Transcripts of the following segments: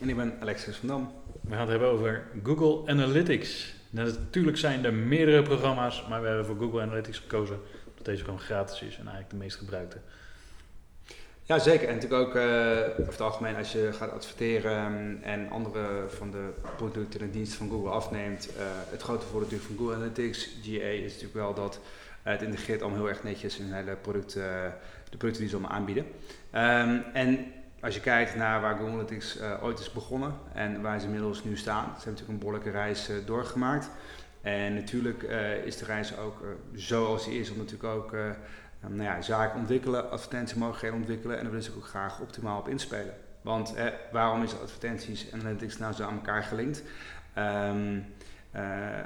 En ik ben Alexis van Dam. We gaan het hebben over Google Analytics. natuurlijk zijn er meerdere programma's, maar we hebben voor Google Analytics gekozen omdat deze gewoon gratis is en eigenlijk de meest gebruikte. Ja, zeker. En natuurlijk ook uh, over het algemeen als je gaat adverteren ehm, en andere van de producten en diensten van Google afneemt. Uh, het grote voordeel natuurlijk van Google Analytics, GA, is natuurlijk wel dat het integreert allemaal heel erg netjes in hele producten, de producten die ze allemaal aanbieden. Um, en als je kijkt naar waar Google Analytics uh, ooit is begonnen en waar ze inmiddels nu staan, ze hebben natuurlijk een behoorlijke reis uh, doorgemaakt. En natuurlijk uh, is de reis ook zoals die is, om natuurlijk ook um, nou ja, zaken ontwikkelen, advertentiemogelijkheden ontwikkelen en daar willen ze ook graag optimaal op inspelen. Want waarom is advertenties en analytics nou zo aan elkaar gelinkt? Um,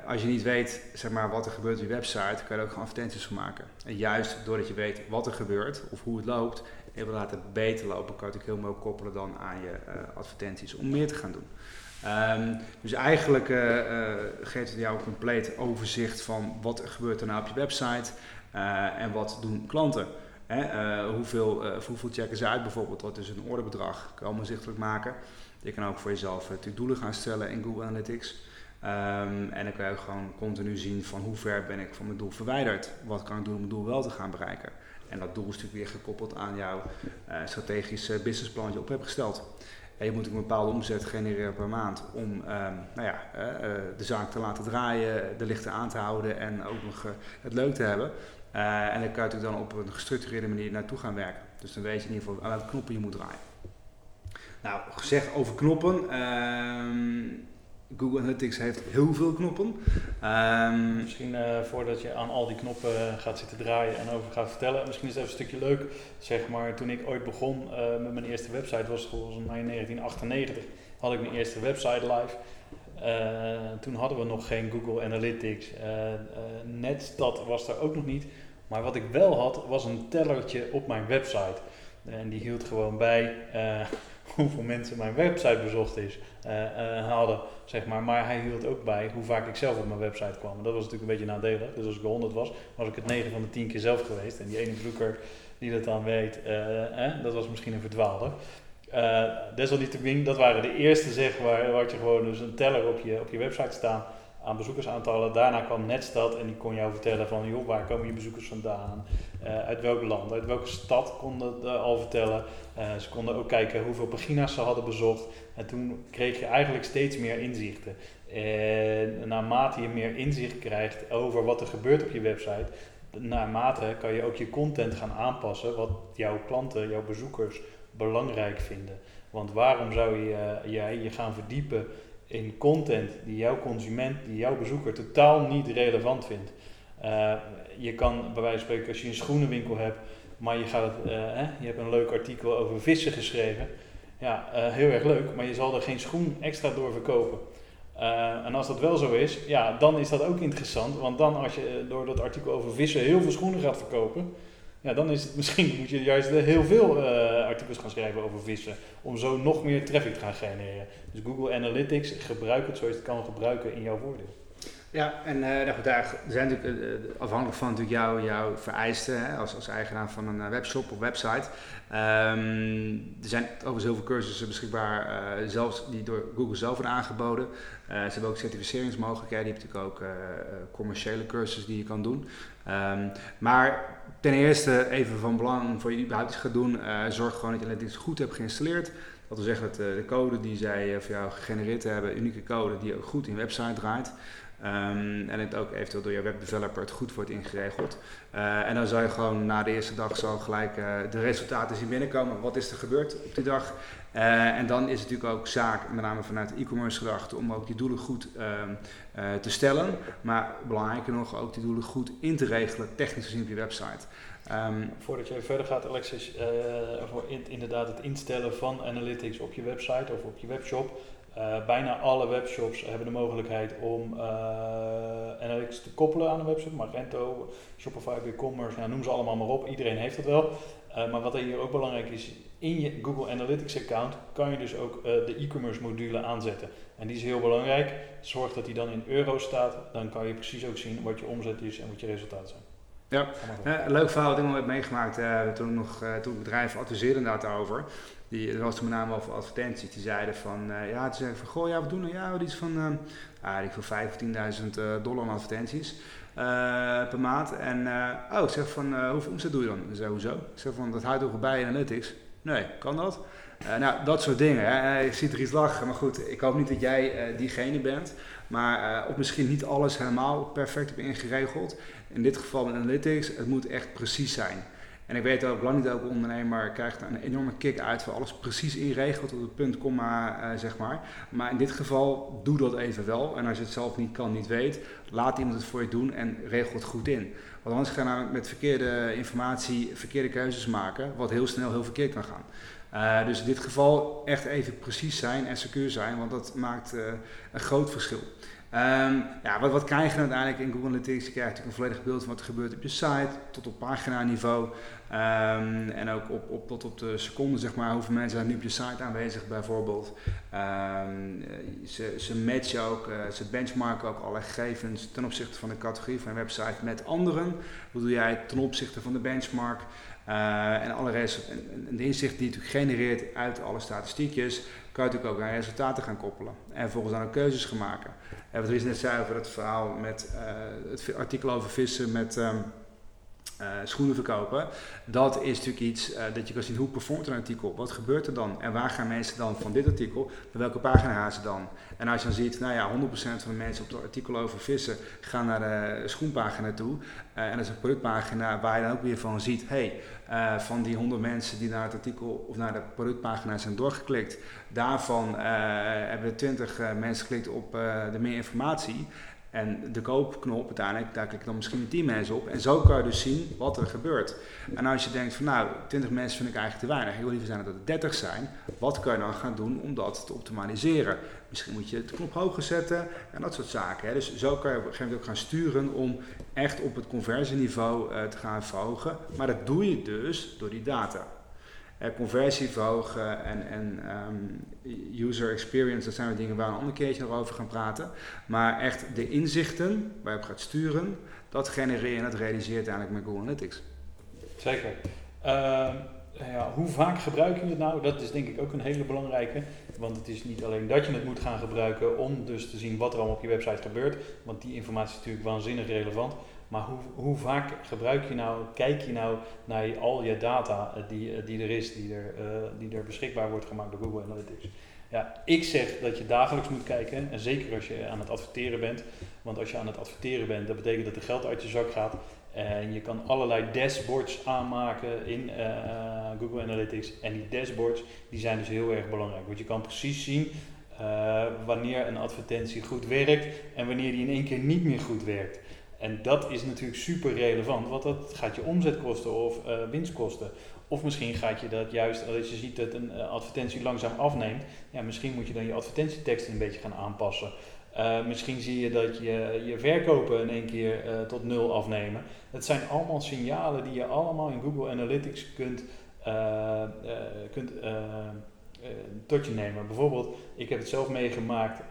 als je niet weet zeg maar, wat er gebeurt op je website, kan je er ook gewoon advertenties van maken. En juist doordat je weet wat er gebeurt of hoe het loopt, wil laten beter lopen, kan je het heel mooi koppelen dan aan je uh, advertenties om meer te gaan doen. Um, dus eigenlijk uh, uh, geeft het jou een compleet overzicht van wat er gebeurt er nou op je website en wat doen klanten. Hè? hoeveel, hoeveel checken ze uit bijvoorbeeld, wat is een orderbedrag, kan je allemaal zichtelijk maken. Je kan ook voor jezelf natuurlijk doelen gaan stellen in Google Analytics. Um, en dan kan je gewoon continu zien van hoe ver ben ik van mijn doel verwijderd. Wat kan ik doen om mijn doel wel te gaan bereiken. En dat doel is natuurlijk weer gekoppeld aan jouw uh, strategische businessplan dat je op hebt gesteld. En je moet een bepaalde omzet genereren per maand om um, nou ja, uh, de zaak te laten draaien, de lichten aan te houden en ook nog het leuk te hebben. en dan kan je natuurlijk dan op een gestructureerde manier naartoe gaan werken. Dus dan weet je in ieder geval aan welke knoppen je moet draaien. Nou, gezegd over knoppen. Ehm, Google Analytics heeft heel veel knoppen. Um, misschien uh, voordat je aan al die knoppen gaat zitten draaien en over gaat vertellen, misschien is het even een stukje leuk. Zeg maar, toen ik ooit begon uh, met mijn eerste website, was volgens mij in 1998, had ik mijn eerste website live. Toen hadden we nog geen Google Analytics. Netstad was er ook nog niet. Maar wat ik wel had, was een tellertje op mijn website. En die hield gewoon bij hoeveel mensen mijn website bezocht is, uh, uh, hadden, zeg maar. Maar hij hield ook bij hoe vaak ik zelf op mijn website kwam. Dat was natuurlijk een beetje nadelig. Dus als ik 100 was, was ik het 9 van de 10 keer zelf geweest. En die ene bezoeker die dat dan weet, uh, eh, dat was misschien een verdwaalder. desalniettemin, dat waren de eerste, zeg maar, waar je gewoon dus een teller op je, op je website staan aan bezoekersaantallen. Daarna kwam Netstad en die kon jou vertellen van joh, waar komen je bezoekers vandaan, uh, uit welk land, uit welke stad konden het al vertellen. Uh, ze konden ook kijken hoeveel pagina's ze hadden bezocht. En toen kreeg je eigenlijk steeds meer inzichten. En naarmate je meer inzicht krijgt over wat er gebeurt op je website, naarmate kan je ook je content gaan aanpassen wat jouw klanten, jouw bezoekers belangrijk vinden. Want waarom zou je, jij je gaan verdiepen in content die jouw consument, die jouw bezoeker totaal niet relevant vindt. Uh, je kan bij wijze van spreken, als je een schoenenwinkel hebt, maar je, gaat hè, je hebt een leuk artikel over vissen geschreven. Ja, uh, heel erg leuk, maar je zal er geen schoen extra door verkopen. en als dat wel zo is, ja, dan is dat ook interessant. Want dan als je door dat artikel over vissen heel veel schoenen gaat verkopen, ja, dan is het misschien moet je juist heel veel uh, artikels gaan schrijven over vissen. Om zo nog meer traffic te gaan genereren. Dus Google Analytics, gebruik het zoals je het kan gebruiken in jouw voordeel. Ja, en uh, nou goed, daar zijn natuurlijk uh, afhankelijk van natuurlijk jouw, vereisten hè, als, als eigenaar van een webshop of website. Um, er zijn overigens heel veel cursussen beschikbaar, zelfs die door Google zelf worden aangeboden. ze hebben ook certificeringsmogelijkheden, je hebt natuurlijk ook commerciële cursussen die je kan doen. Um, maar ten eerste even van belang voor je überhaupt iets gaat doen, zorg gewoon dat je Analytics goed hebt geïnstalleerd. Dat wil zeggen dat de code die zij voor jou gegenereerd hebben, unieke code, die ook goed in website draait. Um, en het ook eventueel door je webdeveloper goed wordt ingeregeld. Uh, en dan zou je gewoon na de eerste dag zo gelijk uh, de resultaten zien binnenkomen. Wat is er gebeurd op die dag? Uh, en dan is het natuurlijk ook zaak, met name vanuit e-commerce gedachte, om ook die doelen goed ehm, te stellen. Maar belangrijker nog, ook die doelen goed in te regelen, technisch gezien op je website. Um, Voordat je verder gaat, Alexis, voor in, inderdaad het instellen van analytics op je website of op je webshop. Uh, bijna alle webshops hebben de mogelijkheid om analytics te koppelen aan een website. Magento, Shopify, WooCommerce, nou, noem ze allemaal maar op. Iedereen heeft dat wel. Uh, maar wat hier ook belangrijk is, in je Google Analytics account kan je dus ook de e-commerce module aanzetten. En die is heel belangrijk. Zorg dat die dan in euro staat. Dan kan je precies ook zien wat je omzet is en wat je resultaten zijn. Ja, een leuk verhaal wat ik nog heb meegemaakt toen, nog, toen ik bedrijf adviseerde daarover. Die, er was met name over advertenties. Die zeiden van, uh, ja, ze zeggen van, goh, ja, we doen nou ja, iets van, uh, ah, ik voor 5 of 10.000 uh, dollar aan advertenties uh, per maand. En, oh, ik zeg van, hoeveel omzet doe je dan? Ik zeg, hoezo? Ik zeg van, dat houdt ook bij analytics. Nee, kan dat? Nou, dat soort dingen. Hè. Je ziet er iets lachen, maar goed, ik hoop niet dat jij diegene bent. Maar of misschien niet alles helemaal perfect heb ingeregeld. In dit geval met analytics, het moet echt precies zijn. En ik weet ook, lang niet elke ondernemer krijgt een enorme kick uit voor alles precies inregelt tot het punt, komma, uh, zeg maar. Maar in dit geval, doe dat even wel. En als je het zelf niet kan, niet weet, laat iemand het voor je doen en regel het goed in. Want anders ga je namelijk met verkeerde informatie verkeerde keuzes maken, wat heel snel heel verkeerd kan gaan. Uh, dus in dit geval echt even precies zijn en secuur zijn, want dat maakt uh, een groot verschil. Um, ja, wat, wat krijg je uiteindelijk in Google Analytics? Je krijgt natuurlijk een volledig beeld van wat er gebeurt op je site, tot op paginaniveau. Um, en ook op, op, tot op de seconde, zeg maar, hoeveel mensen zijn nu op je site aanwezig bijvoorbeeld. Um, ze, ze matchen ook, ze benchmarken ook alle gegevens ten opzichte van de categorie van een website met anderen. Hoe doe jij ten opzichte van de benchmark? Uh, en alle en, de inzicht die natuurlijk genereert uit alle statistiekjes, kan je natuurlijk ook aan resultaten gaan koppelen. En volgens dan ook keuzes gaan maken. En wat Ries net zei over het verhaal met uh, het artikel over vissen met um, uh, schoenen verkopen. Dat is natuurlijk iets uh, dat je kan zien hoe performt een artikel. Wat gebeurt er dan? En waar gaan mensen dan van dit artikel? Naar welke pagina gaan ze dan? En als je dan ziet, nou ja, 100% van de mensen op het artikel over vissen gaan naar de schoenpagina toe. Uh, en dat is een productpagina waar je dan ook weer van ziet, hey, van die 100 mensen die naar het artikel of naar de productpagina zijn doorgeklikt, daarvan hebben 20 mensen geklikt op de meer informatie. En de koopknop uiteindelijk, daar klikken dan misschien 10 mensen op. En zo kan je dus zien wat er gebeurt. En als je denkt van nou, 20 mensen vind ik eigenlijk te weinig. Ik wil liever zijn dat het 30 zijn. Wat kan je dan gaan doen om dat te optimaliseren? Misschien moet je de knop hoger zetten en dat soort zaken. Hè. Dus zo kan je op een gegeven moment ook gaan sturen om echt op het conversieniveau uh, te gaan verhogen. Maar dat doe je dus door die data. Uh, conversie verhogen en, en um, user experience, dat zijn de dingen waar we een ander keertje nog over gaan praten. Maar echt de inzichten waar je op gaat sturen, dat genereer je en dat realiseert uiteindelijk met Google Analytics. Zeker. Uh, ja, hoe vaak gebruik je het nou? Dat is denk ik ook een hele belangrijke. Want het is niet alleen dat je het moet gaan gebruiken om dus te zien wat er allemaal op je website gebeurt. Want die informatie is natuurlijk waanzinnig relevant. Maar hoe, hoe vaak gebruik je nou, kijk je nou naar al je data eh, die, eh, die er is, die er, uh, die er beschikbaar wordt gemaakt door Google Analytics? Ja, ik zeg dat je dagelijks moet kijken, en zeker als je aan het adverteren bent. Want als je aan het adverteren bent, dat betekent dat er geld uit je zak gaat. En je kan allerlei dashboards aanmaken in uh, Google Analytics. En die dashboards die zijn dus heel erg belangrijk. Want je kan precies zien uh, wanneer een advertentie goed werkt en wanneer die in één keer niet meer goed werkt. En dat is natuurlijk super relevant, want dat gaat je omzet kosten of uh, winst kosten. Of misschien gaat je dat juist, als je ziet dat een advertentie langzaam afneemt, ja, misschien moet je dan je advertentietekst een beetje gaan aanpassen. Uh, misschien zie je dat je je verkopen in één keer uh, tot nul afnemen. Dat zijn allemaal signalen die je allemaal in Google Analytics kunt, uh, kunt tot je nemen. Bijvoorbeeld, ik heb het zelf meegemaakt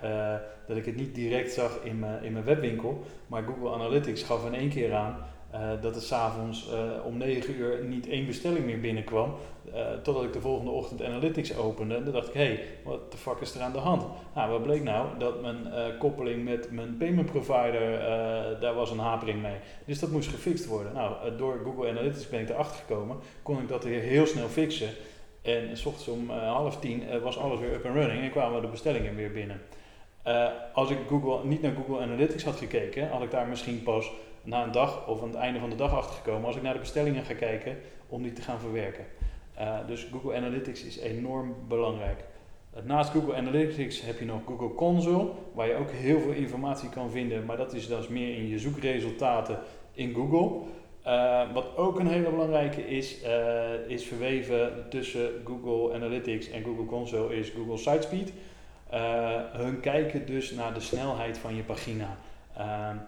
dat ik het niet direct zag in mijn, in mijn webwinkel, maar Google Analytics gaf in één keer aan uh, dat er s'avonds uh, om 9 uur niet één bestelling meer binnenkwam. Uh, totdat ik de volgende ochtend Analytics opende. En dan dacht ik, hé, hey, wat de fuck is er aan de hand? Nou, wat bleek nou? Dat mijn koppeling met mijn payment provider, daar was een hapering mee. Dus dat moest gefixt worden. Nou, door Google Analytics ben ik erachter gekomen. Kon ik dat weer heel snel fixen. En s ochtends om half tien was alles weer up and running en kwamen de bestellingen weer binnen. Als ik Google, niet naar Google Analytics had gekeken, had ik daar misschien pas na een dag of aan het einde van de dag achter gekomen als ik naar de bestellingen ga kijken om die te gaan verwerken. Uh, dus Google Analytics is enorm belangrijk. Naast Google Analytics heb je nog Google Console, waar je ook heel veel informatie kan vinden, maar dat is dus meer in je zoekresultaten in Google. Uh, wat ook een hele belangrijke is, is verweven tussen Google Analytics en Google Console, is Google Sitespeed. Hun kijken dus naar de snelheid van je pagina.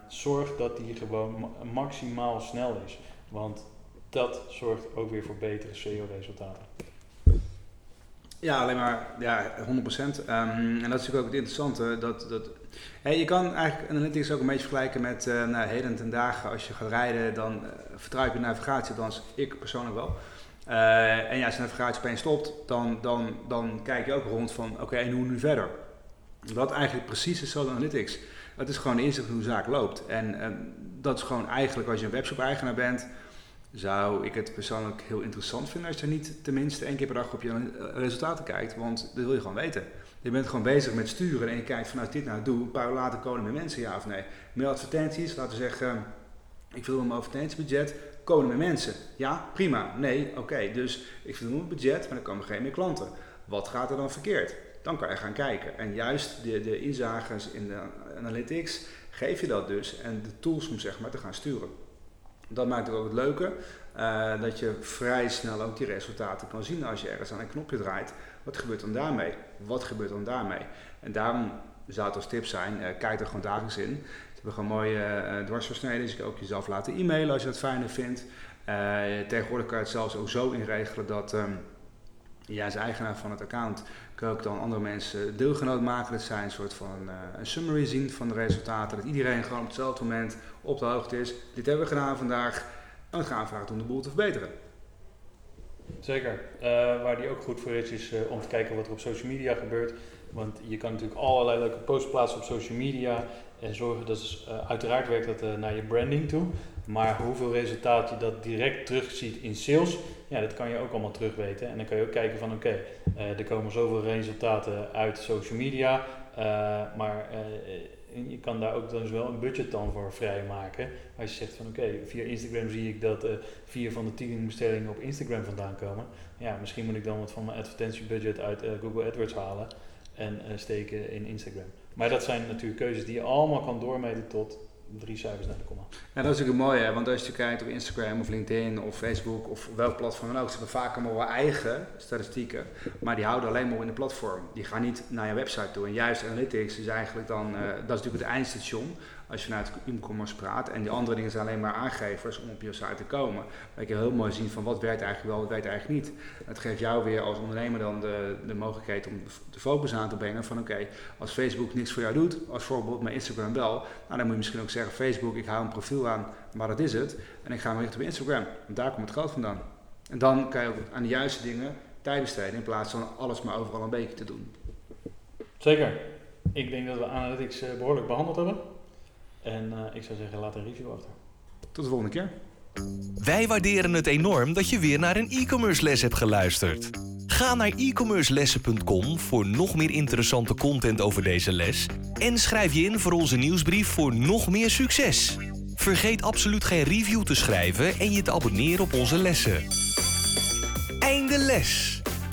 Zorg dat die gewoon maximaal snel is, want dat zorgt ook weer voor betere SEO-resultaten. Ja, alleen maar ja, 100%. Um, ehm, en dat is natuurlijk ook het interessante. Dat, dat, je kan eigenlijk analytics ook een beetje vergelijken met uh, nou, heden ten dagen. Als je gaat rijden, dan uh, vertrouw je navigatie, dan ik persoonlijk wel. Uh, en ja, als je navigatie opeens stopt, dan, dan, dan kijk je ook rond van oké, en hoe nu verder? Wat eigenlijk precies is zo analytics. Het is gewoon inzicht hoe de zaak loopt. En uh, dat is gewoon eigenlijk als je een webshop-eigenaar bent zou ik het persoonlijk heel interessant vinden als je niet tenminste één keer per dag op je eh, resultaten kijkt. Want dat wil je gewoon weten. Je bent gewoon bezig met sturen en je kijkt vanuit dit nou doe, een paar later komen er mensen, ja of nee. Meer advertenties, laten we zeggen, ik wil een advertentiebudget, komen er mensen? Ja, prima. Nee, oké. Dus ik wil een budget, maar er komen geen meer klanten. Wat gaat er dan verkeerd? Dan kan je gaan kijken. En juist de, de inzages in de analytics geef je dat dus en de tools om zeg maar te gaan sturen. Dat maakt het ook het leuke, uh, dat je vrij snel ook die resultaten kan zien als je ergens aan een knopje draait. Wat gebeurt dan daarmee? Wat gebeurt dan daarmee? En daarom zou het als tip zijn, uh, kijk er gewoon dagelijks in. Ze hebben gewoon mooie uh, dwarsversneden, dus je kan ook jezelf laten e-mailen als je dat fijner vindt. tegenwoordig kan je het zelfs ook zo inregelen dat um, jij als eigenaar van het account kan ook dan andere mensen deelgenoot maken. Dat zij een soort van uh, een summary zien van de resultaten. Dat iedereen gewoon op hetzelfde moment op de hoogte is. Dit hebben we gedaan vandaag. En we gaan vragen om de boel te verbeteren. Zeker. Uh, waar die ook goed voor is, is uh, om te kijken wat er op social media gebeurt. Want je kan natuurlijk allerlei leuke posts plaatsen op social media. En zorgen dat is, uiteraard werkt dat naar je branding toe. Maar hoeveel resultaat je dat direct terugziet in sales, ja, dat kan je ook allemaal terugweten. En dan kan je ook kijken van oké, er komen zoveel resultaten uit social media. maar je kan daar ook dan dus wel een budget dan voor vrijmaken. Als je zegt van oké, via Instagram zie ik dat uh, vier van de tien bestellingen op Instagram vandaan komen. Ja, misschien moet ik dan wat van mijn advertentiebudget uit uh, Google AdWords halen en uh, steken in Instagram. Maar dat zijn natuurlijk keuzes die je allemaal kan doormeten tot drie cijfers naar de komma. Ja, dat is natuurlijk mooi, hè? want als je kijkt op Instagram of LinkedIn of Facebook of welk platform dan ook, ze hebben vaak allemaal wel eigen statistieken, maar die houden alleen maar in de platform. Die gaan niet naar je website toe. En juist analytics is eigenlijk dan, uh, dat is natuurlijk het eindstation als je vanuit e-commerce praat. En die andere dingen zijn alleen maar aangevers om op je site te komen. Je kan heel mooi zien van wat werkt eigenlijk wel, wat werkt eigenlijk niet. Het geeft jou weer als ondernemer dan de, de mogelijkheid om de focus aan te brengen van oké, als Facebook niks voor jou doet, als voorbeeld maar Instagram wel, nou dan moet je misschien ook zeggen Facebook, ik hou een profiel aan, maar dat is het. En ik ga me richten op Instagram, want daar komt het geld vandaan. En dan kan je ook aan de juiste dingen tijd besteden in plaats van alles maar overal een beetje te doen. Zeker. Ik denk dat we analytics eh, behoorlijk behandeld hebben. En uh, ik zou zeggen, laat een review achter. Tot de volgende keer. Wij waarderen het enorm dat je weer naar een e-commerce les hebt geluisterd. Ga naar e-commercelessen.com voor nog meer interessante content over deze les. En schrijf je in voor onze nieuwsbrief voor nog meer succes. Vergeet absoluut geen review te schrijven en je te abonneren op onze lessen. Einde les!